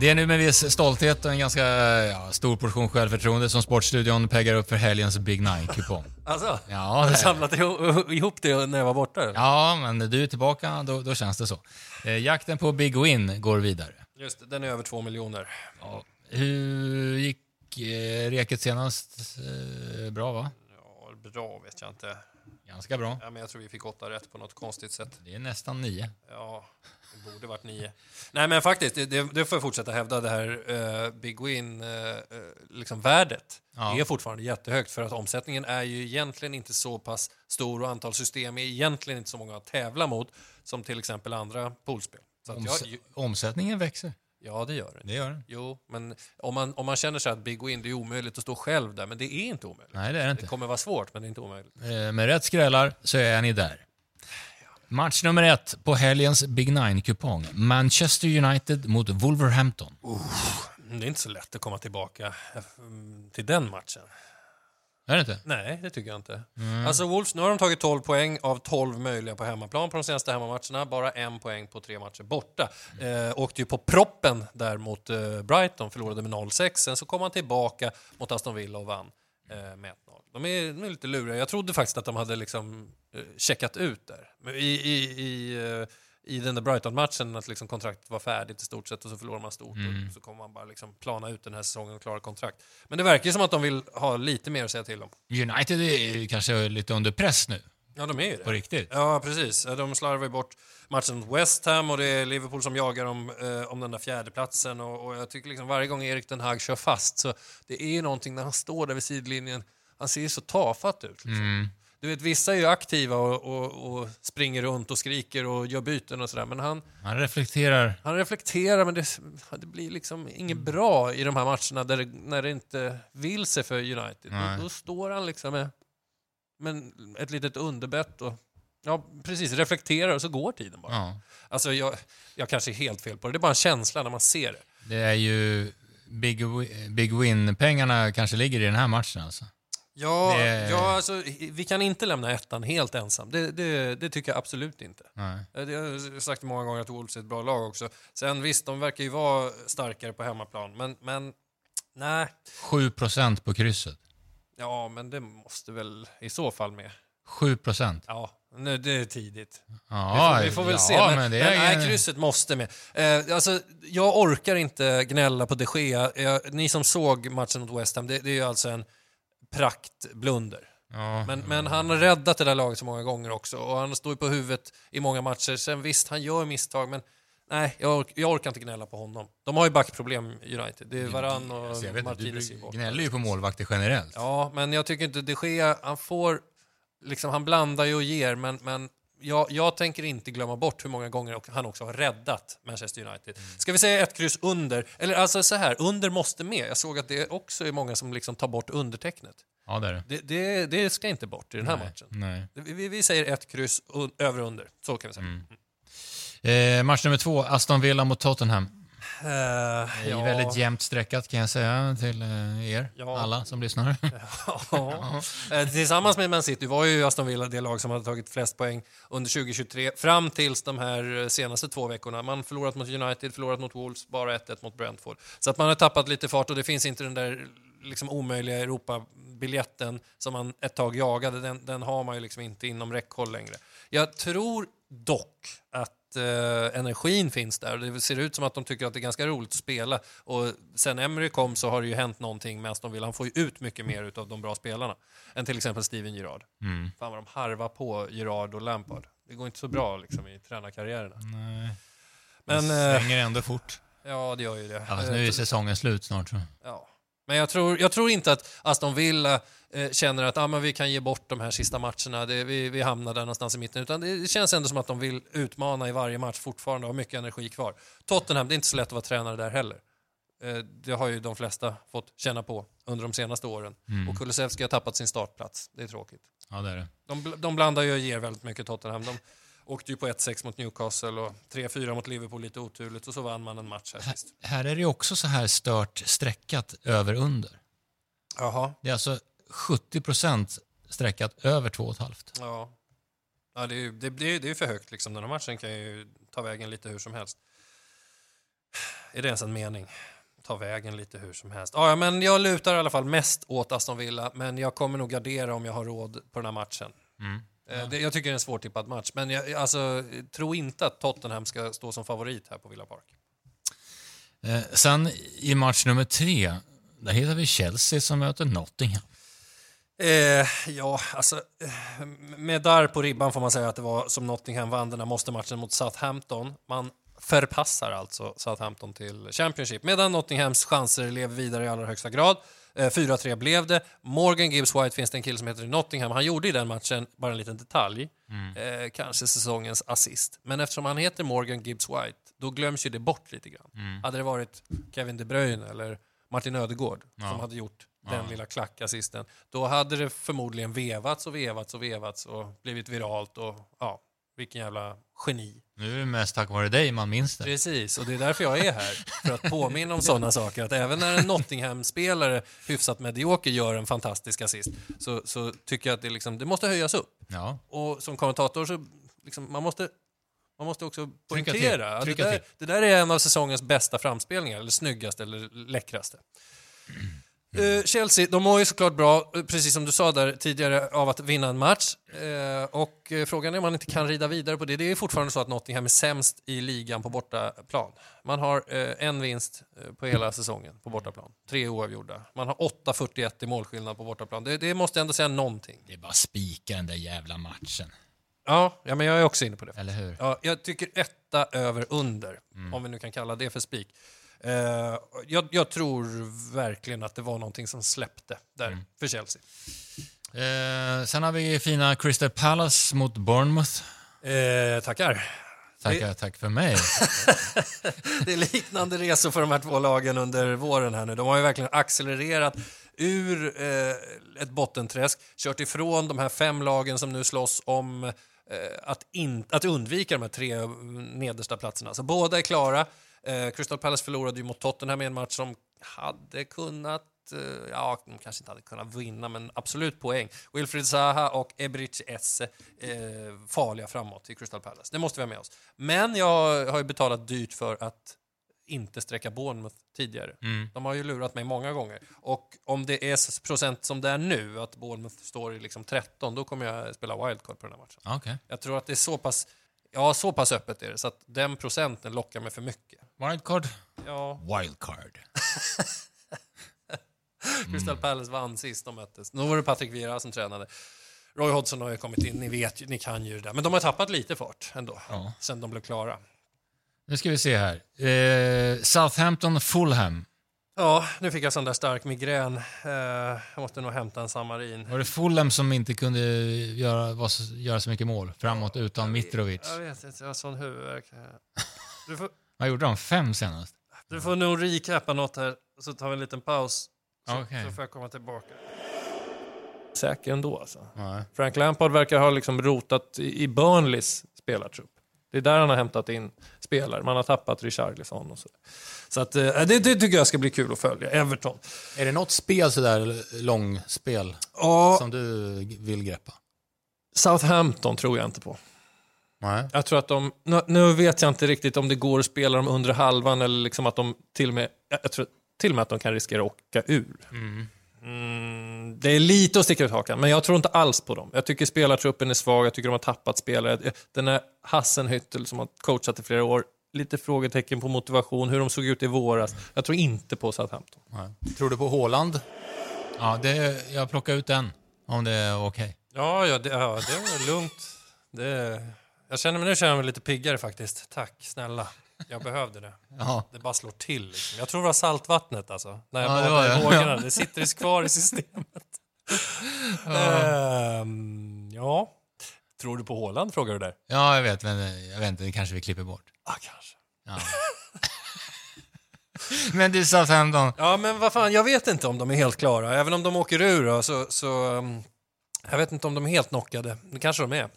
Det är nu med viss stolthet och en ganska ja, stor portion självförtroende som Sportstudion peggar upp för helgens Big Nine-kupong. Alltså, Ja, har du det- samlat ihop ihop det när jag var borta? eller? Ja, men du är tillbaka, då, då känns det så. Eh, jakten på Big Win går vidare. Just det, den är över två miljoner. Ja. Hur gick eh, reket senast? Eh, bra, va? Ja, bra vet jag inte. Ganska bra. Ja, men jag tror vi fick åtta rätt på något konstigt sätt. Det är nästan nio. Ja, det borde varit nio. Nej, men faktiskt, det, det, det får jag fortsätta hävda, det här eh, Big Win, eh, eh, liksom värdet, Ja. är fortfarande jättehögt för att omsättningen är ju egentligen inte så pass stor och antal system är egentligen inte så många att tävla mot som till exempel andra poolspel. Så Oms- jag, omsättningen växer. ja, det gör det. Det gör den. Jo, men om man, om man känner sig att Big Win, det är omöjligt att stå själv där, men det är inte omöjligt. Nej, det är det Det inte. kommer vara svårt, men det är inte omöjligt. Eh, Med rätt skrällar så är ni där. Match nummer ett på helgens Big Nine-kupong. Manchester United mot Wolverhampton. Det är inte så lätt att komma tillbaka eh, till den matchen. Är det inte? Nej, det tycker jag inte. Mm. Alltså Wolves, nu har de tagit 12 poäng av 12 möjliga på hemmaplan på de senaste hemmamatcherna. Bara en poäng på tre matcher borta. Eh, åkte ju på proppen där mot eh, Brighton, förlorade med 0-6. Sen så kom han tillbaka mot Aston Villa och vann med 1-0. De är, de är lite luriga. Jag trodde faktiskt att de hade liksom eh, checkat ut där. Men I, i, i, eh, i den där Brighton-matchen, att liksom kontraktet var färdigt i stort sett och så förlorar man stort och så kommer man bara liksom plana ut den här säsongen och klara kontrakt. Men det verkar ju som att de vill ha lite mer att säga till om. United är kanske lite under press nu, Ja, de är ju på det. riktigt. Ja, precis. De slarvar ju bort matchen mot West Ham och det är Liverpool som jagar om, eh, om den där fjärdeplatsen. Och, och jag tycker liksom varje gång Erik Den Hag kör fast så det är ju någonting när han står där vid sidlinjen. Han ser ju så tafatt ut. Liksom. Mm. Du vet, vissa är ju aktiva och, och, och springer runt och skriker och gör byten och sådär. Men han, Han reflekterar. han reflekterar, men det, det blir liksom inget bra i de här matcherna där när det inte vill sig för United. Då, då står han liksom med, med ett litet underbett och ja, precis, reflekterar och så går tiden bara. Ja. Alltså jag, jag kanske är helt fel på det, det är bara en känsla när man ser det. Det är ju Big, big Win-pengarna kanske ligger i den här matchen alltså. Ja, Det- ja alltså, vi kan inte lämna ettan helt ensam. Det, det, det tycker jag absolut inte. Nej. Det har jag sagt många gånger att Wolves är ett bra lag också. Sen visst, de verkar ju vara starkare på hemmaplan, men, men nej. 7% på krysset. Ja, men det måste väl i så fall med. 7%. Ja, nu, det är tidigt. Ja, vi, får, vi får väl ja, se. Men, men det men är nej, krysset måste med. Eh, alltså, jag orkar inte gnälla på de Gea. Jag, ni som såg matchen mot West Ham, det, det är ju alltså en praktblunder. Ja. Men, men han har räddat det där laget så många gånger också och han står ju på huvudet i många matcher. Sen visst, han gör misstag, men nej, jag, ork, jag orkar inte gnälla på honom. De har ju backproblem, United. Det är Varann och Alltså, vet inte, Martinez. du gnäller ju på målvakter generellt. Ja, men jag tycker inte de Gea, han får, liksom, han blandar ju och ger, men, men jag, jag tänker inte glömma bort hur många gånger han också har räddat Manchester United. Ska vi säga ett kryss under? Eller alltså så här, under måste med. Jag såg att det också är många som liksom tar bort undertecknet. Ja, det är det. Det, det, det ska inte bort i den här Nej, matchen. Nej. Vi, vi- säger ett kryss över och under. Så kan vi säga. Eh, match nummer två, Aston Villa mot Tottenham. Eh, Det är ja. väldigt jämnt streckat kan jag säga till eh, er, Ja. alla som lyssnar. Ja. Eh, Tillsammans med Man City var ju Aston Villa det lag som hade tagit flest poäng under 2023 fram tills de här senaste två veckorna. Man förlorat mot United, förlorat mot Wolves, bara 1-1 mot Brentford. Så att man har tappat lite fart och det finns inte den där liksom omöjliga Europabiljetten som man ett tag jagade. Den, den har man ju liksom inte inom räckhåll längre. Jag tror dock att eh, energin finns där. Det ser ut som att de tycker att det är ganska roligt att spela. Och sen Emery kom så har det ju hänt någonting med Aston Villa. Han får ju ut mycket mer av de bra spelarna än till exempel Steven Gerrard. Mm. Fan vad de harvar på Gerard och Lampard. Det går inte så bra liksom i tränarkarriärerna. Nej. Men det eh, svänger ändå fort. ja, det gör ju det. Alltså, nu är säsongen slut snart. Så. Ja. Men jag tror, jag tror inte att Aston Villa eh, känner att ah, men vi kan ge bort de här sista matcherna, det, vi, vi hamnar där någonstans i mitten. Utan det känns ändå som att de vill utmana i varje match fortfarande och har mycket energi kvar. Tottenham, det är inte så lätt att vara tränare där heller. Eh, det har ju de flesta fått känna på under de senaste åren. Och Kulusevski har tappat sin startplats. Det är tråkigt. Ja, det är det. De, de blandar ju och ger väldigt mycket Tottenham. De åkte ju på 1-6 mot Newcastle och 3-4 mot Liverpool lite oturligt och så vann man en match här sist. Här är det ju också så här stört streckat över-under. Jaha. Det är alltså 70% streckat över 2,5. Ja. Ja, det är ju det, det, är- det är för högt liksom. Den här matchen kan ju ta vägen lite hur som helst. är det ens en mening? Ta vägen lite hur som helst. Ja, men jag lutar i alla fall mest åt Aston Villa, men jag kommer nog gardera om jag har råd på den här matchen. Mm. Eh, Det, jag tycker det är en svårtippad match, men jag alltså, tro inte att Tottenham ska stå som favorit här på Villa Park. Eh, sen i match nummer tre, där hittar vi Chelsea som möter Nottingham. Eh, ja, alltså eh, med där på ribban får man säga att det var som Nottingham vann den här måste-matchen mot Southampton. Man förpassar alltså Southampton till Championship medan Nottinghams chanser lever vidare i allra högsta grad. Eh, 4-3 blev det. Morgan Gibbs White finns det en kille som heter i Nottingham. Han gjorde i den matchen, bara en liten detalj, eh, kanske säsongens assist. Men eftersom han heter Morgan Gibbs White, då glöms ju det bort lite grann. Hade det varit Kevin De Bruyne eller Martin Ödegård som hade gjort den lilla klackassisten, då hade det förmodligen vevats och vevats och vevats och blivit viralt och ja, vilken jävla geni. Nu är det mest tack vare dig man minns det. Precis, och det är därför jag är här. För att påminna om sådana saker. Att även när en Nottingham-spelare hyfsat medioker gör en fantastisk assist så, så tycker jag att det, liksom, det måste höjas upp. Ja. Och som kommentator så liksom, man måste man måste också poängtera att det där, det där är en av säsongens bästa framspelningar, eller snyggaste eller läckraste. Eh, Chelsea, de mår ju såklart bra, eh, precis som du sa där tidigare, av att vinna en match. Eh, och frågan är om man inte kan rida vidare på det. Det är fortfarande så att Nottingham är sämst i ligan på bortaplan. Man har en vinst på hela säsongen på bortaplan. Tre oavgjorda. Man har 8-41 i målskillnad på bortaplan. Det, det måste ändå säga någonting. Det är bara spika den där jävla matchen. Ja, ja men jag är också inne på det. Eller hur? Ja, jag tycker etta över under, om vi nu kan kalla det för spik. Eh, jag, jag tror verkligen att det var någonting som släppte där för Chelsea. Eh, sen har vi fina Crystal Palace mot Bournemouth. Eh, tackar. Tackar, tack för mig. Det är liknande resor för de här två lagen under våren här nu. De har ju verkligen accelererat ur eh, ett bottenträsk, kört ifrån de här fem lagen som nu slåss om eh, att, in, att undvika de här tre nedersta platserna. Så båda är klara. Eh, Crystal Palace förlorade ju mot Tottenham i en match som hade kunnat eh, Ja, de kanske inte hade kunnat vinna, men absolut poäng. Wilfried Zaha och Ebric Esse eh, farliga framåt i Crystal Palace. Det måste vi ha med oss. Men jag har ju betalat dyrt för att inte sträcka Bournemouth tidigare. De har ju lurat mig många gånger. Och om det är procent som det är nu, att Bournemouth står i liksom 13, då kommer jag spela wildcard på den här matchen. Okej. Jag tror att det är så pass, ja, så pass öppet är det, så att den procenten lockar mig för mycket. Wildcard? Ja, Wildcard. Crystal Palace vann sist de möttes. Nu var det Patrick Vieira som tränade. Roy Hodgson har ju kommit in, ni vet ju, ni kan ju det där. Men de har tappat lite fart ändå, Ja. sen de blev klara. Nu ska vi se här. Eh, Southampton, Fulham. Ja, nu fick jag sån där stark migrän. Eh, jag måste nog hämta en Samarin. Var det Fulham som inte kunde göra, var så, göra så mycket mål framåt utan Mitrovic? Jag vet inte, jag har sån huvudvärk. Du får, Vad gjorde de? Fem senast? du får nog recappa något här, så tar vi en liten paus. Så, Okej. så får jag komma tillbaka. Säker ändå alltså. Nej. Frank Lampard verkar ha liksom rotat i i Burnleys spelartrupp. Det är där han har hämtat in spelare. Man har tappat Richarlison och så. Så att, eh, det, det tycker jag ska bli kul att följa. Everton. Är det något spel sådär långspel Ja, som du vill greppa? Southampton tror jag inte på. Nej. Jag tror att de, nu, vet jag inte riktigt om det går att spela dem under halvan eller liksom att de till och med, jag tror till och med att de kan riskera att åka ur. Mm, det är lite att sticka ut hakan, men jag tror inte alls på dem. Jag tycker spelartruppen är svag, jag tycker de har tappat spelare. Den här Hassenhüttel som har coachat i flera år, lite frågetecken på motivation, hur de såg ut i våras. Jag tror inte på Southampton. Nej. Tror du på Håland? Ja, det, jag plockar ut den om det är okej. Ja, ja, det, ja, det är lugnt. Det, jag känner mig, nu känner jag mig lite piggare faktiskt. Tack, snälla. Jag behövde det. Ja. Det bara slår till. Liksom. Jag tror det var saltvattnet alltså. När jag Ja, badade var i det. vågorna. Det sitter kvar i systemet. Ehm, ja. Tror du på Håland frågar du där? ja, jag vet, men eh, jag vet inte, det kanske vi klipper bort. Ja, kanske. Ja. men du Southampton, Ja, men vad fan, jag vet inte om de är helt klara. Även om de åker ur så... så um, jag vet inte om de är helt knockade. Det kanske de är.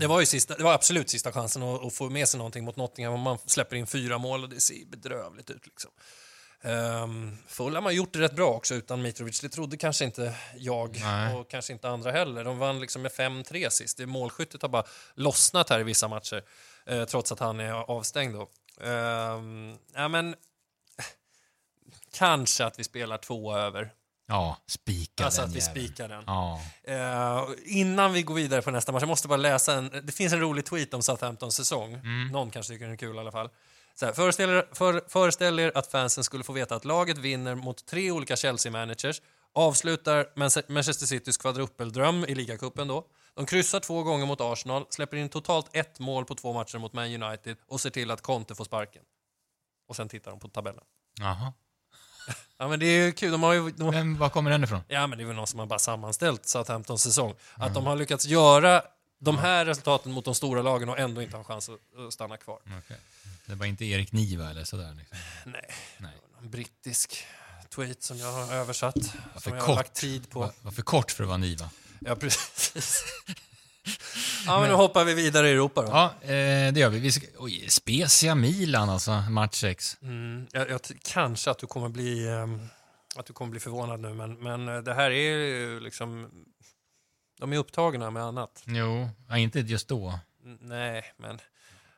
Det, var ju sista, det var absolut sista chansen att, att få med sig någonting mot Nottingham. Man släpper in fyra mål och det ser bedrövligt ut. Liksom. Um, Fulham har gjort det rätt bra också utan Mitrovic. Det trodde kanske inte jag Nej. och kanske inte andra heller. De vann liksom med 5-3 sist. Det målskyttet har bara lossnat här i vissa matcher. eh, trots att han är avstängd. Då. Ehm, ja, men... Kanske att vi spelar två över. Ja, spika Alltså den att vi jäveln. spikar den. Ja. Eh, innan vi går vidare på nästa match, jag måste bara läsa en... Det finns en rolig tweet om Southamptons säsong. Mm. Någon kanske tycker den är kul i alla fall. Så här, föreställ, er, för, föreställ er att fansen skulle få veta att laget vinner mot tre olika Chelsea-managers, avslutar Manche- Manchester Citys kvadrupeldröm i ligacupen då. De kryssar två gånger mot Arsenal, släpper in totalt ett mål på två matcher mot Man United och ser till att Conte får sparken. Och sen tittar de på tabellen. Jaha. Ja men det är ju kul, de har ju... De har, Vem, var kommer den ifrån? Ja, men det är väl någon som har bara sammanställt Southamptons säsong. Att de har lyckats göra de här resultaten mot de stora lagen och ändå inte har chans att stanna kvar. Okej. Det var inte Erik Niva eller sådär? Liksom. Nej, Nej. en brittisk tweet som jag har översatt. för Som jag har kort. lagt tid på. Var, var för kort för att vara Niva. Ja, precis. ja, men nu hoppar vi vidare i Europa då. Ja, eh, det gör vi. vi ska, oj, Spezia Milan alltså, match 6. Mm, jag, jag, kanske att du kommer bli ehm, att du kommer bli förvånad nu, men, men eh, det här är ju liksom... De är upptagna med annat. Jo, ja, inte just då. N- Nej, men...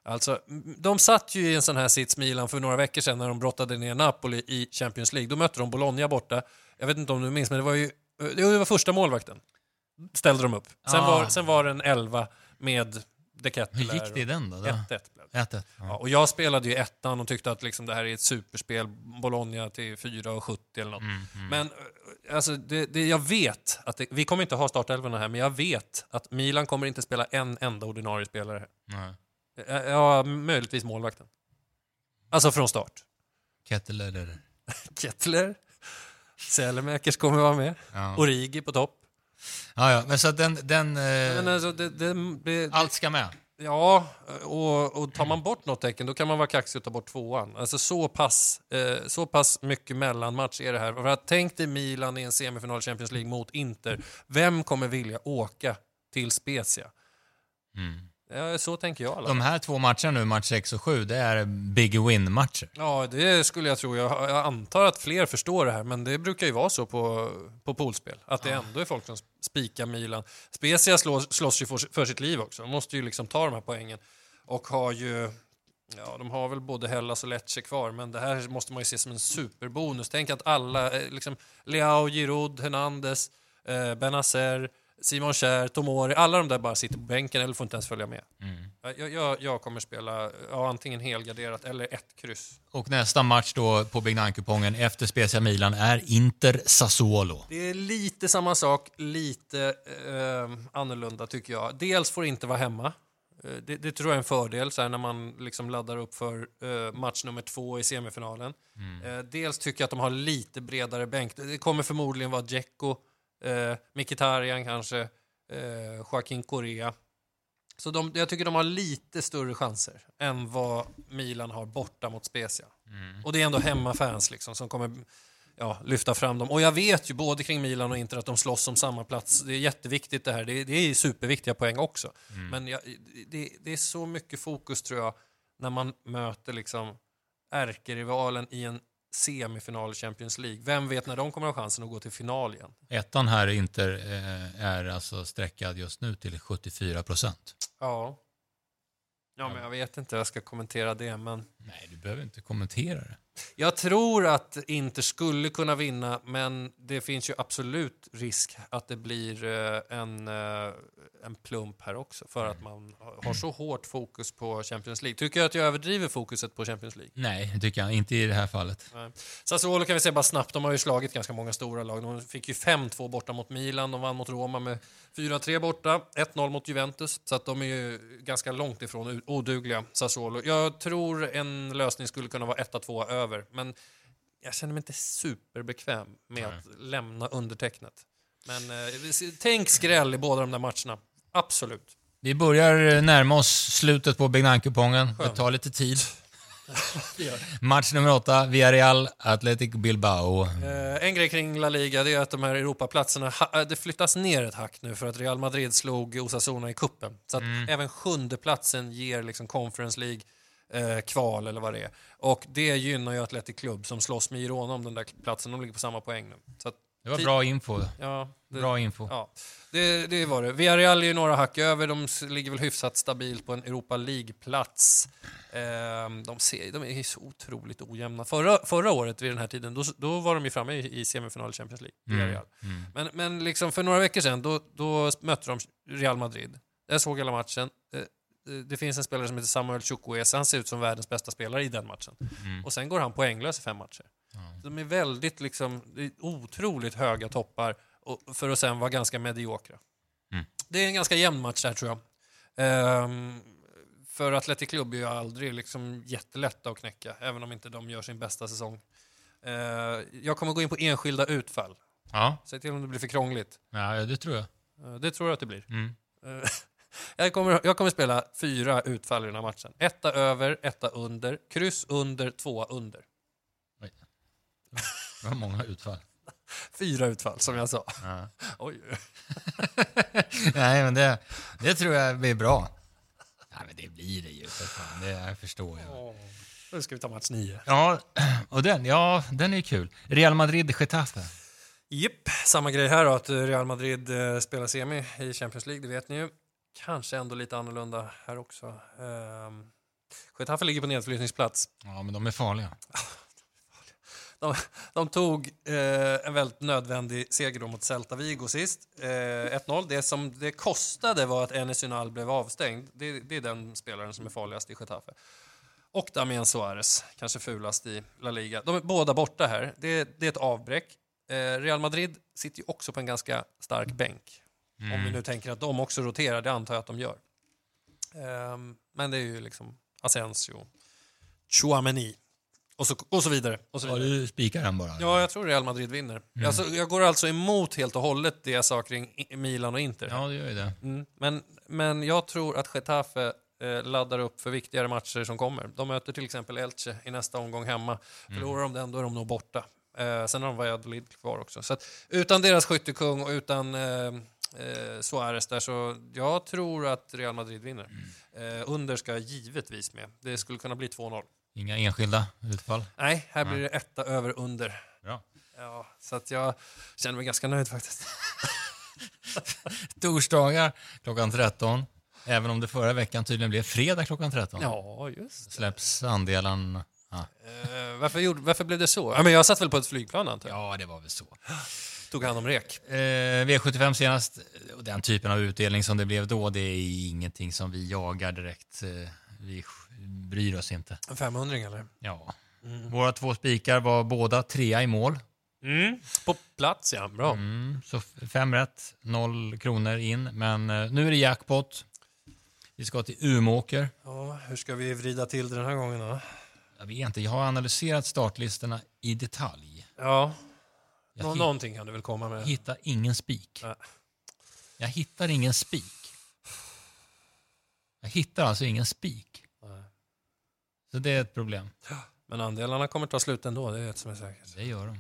Alltså, de satt ju i en sån här sits, Milan, för några veckor sedan när de brottade ner Napoli i Champions League. Då mötte de Bologna borta. Jag vet inte om du minns, men det var ju det var första målvakten. Ställde de upp. Sen, Ah. var, sen var det en elva med. Hur gick det i den då? 1-1 blev det. 1-1. Ja, och jag spelade ju ettan och tyckte att liksom det här är ett superspel. Bologna till 4,70 eller något. Mm, mm. Men eh, alltså, det, det, jag vet att det, vi kommer inte ha startelvorna här, men jag vet att Milan kommer inte spela en enda ordinarie spelare här. Nej. Eh, Ja, möjligtvis målvakten. Alltså från start. Kettle eller... Kettler, Sälemäkers kommer vara med, Ja. Origi på topp. Ja, ja, men så att den... den eh, Men alltså, det, det, det, allt ska med. Ja, och, och tar man bort något tecken då kan man vara kaxig och ta bort tvåan. Alltså så pass, eh, så pass mycket mellanmatch är det här. För att tänk dig Milan i en semifinal i Champions League mot Inter. Vem kommer vilja åka till Spezia? Mm. Ja, så tänker jag. Alla. De här två matcherna nu, match 6 och 7, det är big win-matcher. Ja, det skulle jag tro. Jag, jag antar att fler förstår det här, men det brukar ju vara så på, på poolspel. Att det ändå är folk som spika Milan. Spezia slås, slåss ju för, för sitt liv också. De måste ju liksom ta de här poängen. Och har ju... Ja, de har väl både Hellas och Lecce kvar, men det här måste man ju se som en superbonus. Tänk att alla, eh, liksom Leao, Giroud, Hernandez, eh, Benazer, Simon Kjär, Tomori, alla de där bara sitter på bänken eller får inte ens följa med. Mm. Jag, jag, jag kommer spela ja, antingen helgarderat eller ett kryss. Och nästa match då på Big Nine-kupongen efter Spezia Milan är Inter Sassuolo. Det är lite samma sak, lite eh, annorlunda tycker jag. Dels får inte vara hemma. Eh, Det, det tror jag är en fördel så här, när man liksom laddar upp för eh, match nummer två i semifinalen. Eh, dels tycker jag att de har lite bredare bänk. Det kommer förmodligen vara Dzeko, eh, Mkhitaryan kanske, eh, Joaquin Correa. Så de, jag tycker de har lite större chanser än vad Milan har borta mot Spezia. Och det är ändå hemmafans liksom, som kommer ja, lyfta fram dem. Och jag vet ju både kring Milan och Inter att de slåss om samma plats. Det är jätteviktigt det här. Det är, det är superviktiga poäng också. Men jag, det, det är så mycket fokus tror jag när man möter liksom ärkerivalen i en semifinal i Champions League. Vem vet när de kommer ha chansen att gå till final igen? Ettan här Inter eh, är alltså sträckad just nu till 74 procent. Ja. Ja, men jag vet inte hur jag ska kommentera det, men Nej, du behöver inte kommentera det. Jag tror att Inter skulle kunna vinna, men det finns ju absolut risk att det blir eh, en, eh, en plump här också för att man har så hårt fokus på Champions League. Tycker jag att jag överdriver fokuset på Champions League? Nej, det tycker jag inte i det här fallet. Nej. Sassuolo kan vi säga bara snabbt, de har ju slagit ganska många stora lag. De fick ju 5-2 borta mot Milan, de vann mot Roma med 4-3 borta, 1-0 mot Juventus. Så att de är ju ganska långt ifrån odugliga, Sassuolo. Jag tror en lösning skulle kunna vara 1-2 över, men jag känner mig inte superbekväm med Nej. att lämna undertecknet. Men eh, tänk skräll i båda de där matcherna. Absolut. Vi börjar närma oss slutet på Big Nine-kupongen. Det tar lite tid. Match nummer åtta, Villarreal, Athletic Bilbao. Eh, en grej kring La Liga det är att de här Europaplatserna eh, det flyttas ner ett hack nu för att Real Madrid slog Osasuna i kuppen. Så att även sjunde platsen ger liksom Conference League eh, kval eller vad det är. Och det gynnar ju Athletic Club som slåss med Girona om den där platsen. De ligger på samma poäng nu. Så att Det var bra info. Ja, det, Bra info. Ja, det, det var det. Villarreal är ju några hack över. De ligger väl hyfsat stabilt på en Europa League-plats. Ehm, de, ser, de är så otroligt ojämna. Förra, förra året vid den här tiden, då, då var de ju framme i, i semifinal i Champions League. Villarreal. Mm. Men, men liksom för några veckor sedan, då, då mötte de Real Madrid. Jag såg hela matchen. Eh, eh, Det finns en spelare som heter Samuel Chukwueze. Han ser ut som världens bästa spelare i den matchen. Mm. Och sen går han poänglös i fem matcher. Så De är väldigt, liksom, otroligt höga toppar och, för att sen vara ganska mediokra. Mm. Det är en ganska jämn match där tror jag. Ehm, för Athletic Club är ju aldrig liksom jättelätta att knäcka, även om inte de gör sin bästa säsong. Ehm, jag kommer gå in på enskilda utfall. Ja, Säg till om det blir för krångligt. ja, det tror jag. Eh, det tror jag att det blir. Mm. Jag, kommer, jag kommer spela fyra utfall i den här matchen. Etta över, etta under, kryss under, tvåa under. Det var många utfall. Fyra utfall, som jag sa. Ja. Oj. Nej, men det, det tror jag blir bra. Ja, men det blir det ju. För fan. Det jag förstår jag. Nu ska vi ta match nio. Ja, och den, ja, den är ju kul. Real Madrid-Getafe. Jipp, samma grej här då, att Real Madrid eh, spelar semi i Champions League, det vet ni ju. Kanske ändå lite annorlunda här också. Um, Getafe ligger på nedflyttningsplats. Ja, men de är farliga. De, de tog eh, en väldigt nödvändig seger mot Celta Vigo sist. Eh, 1-0. Det som det kostade var att Enes Ünal blev avstängd. Det, det är den spelaren som är farligast i Getafe. Och Damian Suarez, kanske fulast i La Liga. De är båda borta här. Det, det är ett avbräck. Eh, Real Madrid sitter ju också på en ganska stark bänk. Om vi nu tänker att de också roterar, det antar jag att de gör. Ehm, men det är ju liksom Asensio, Chouameni och så, och så vidare. Och så Ja, vidare. du spikar den bara. Ja, jag tror Real Madrid vinner. Alltså, jag går alltså emot helt och hållet det jag sa kring Milan och Inter. Ja, det gör ju det. Mm. Men, men jag tror att Getafe eh, laddar upp för viktigare matcher som kommer. De möter till exempel Elche i nästa omgång hemma. Förlorar de den, då är de nog borta. Eh, sen har de Valladolid kvar också. Så att, utan deras skyttekung och utan eh, eh, Suarez där så jag tror att Real Madrid vinner. Eh, under ska givetvis med. Det skulle kunna bli 2-0. Inga enskilda utfall. Nej, här blir det etta över under. Bra. Ja, så att jag känner mig ganska nöjd faktiskt. Torsdagar klockan 13. Även om det förra veckan tydligen blev fredag klockan 13. Ja, just Släpps andelen... Ja. eh, varför, gjorde, varför blev det så? Ja, men jag satt väl på ett flygplan antar jag. ja, det var väl så. Tog hand om rek. Eh, V75 senast, och den typen av utdelning som det blev då, det är ingenting som vi jagar direkt. Eh, vi bryr oss inte. En 500 eller? Ja. Våra två spikar var båda trea i mål. Mm. På plats ja, bra. Mm, så fem rätt, noll kronor in. Men eh, nu är det jackpot. Vi ska till Umeåker. Ja, hur ska vi vrida till det den här gången då? Jag vet inte, jag har analyserat startlistorna i detalj. Ja, Jag nå- någonting kan du väl komma med? hittar ingen spik. Nej. Jag hittar ingen spik. Jag hittar alltså ingen spik. Nej. Så det är ett problem. Men andelarna kommer ta slut ändå, det är ett som är säkert. Det gör de.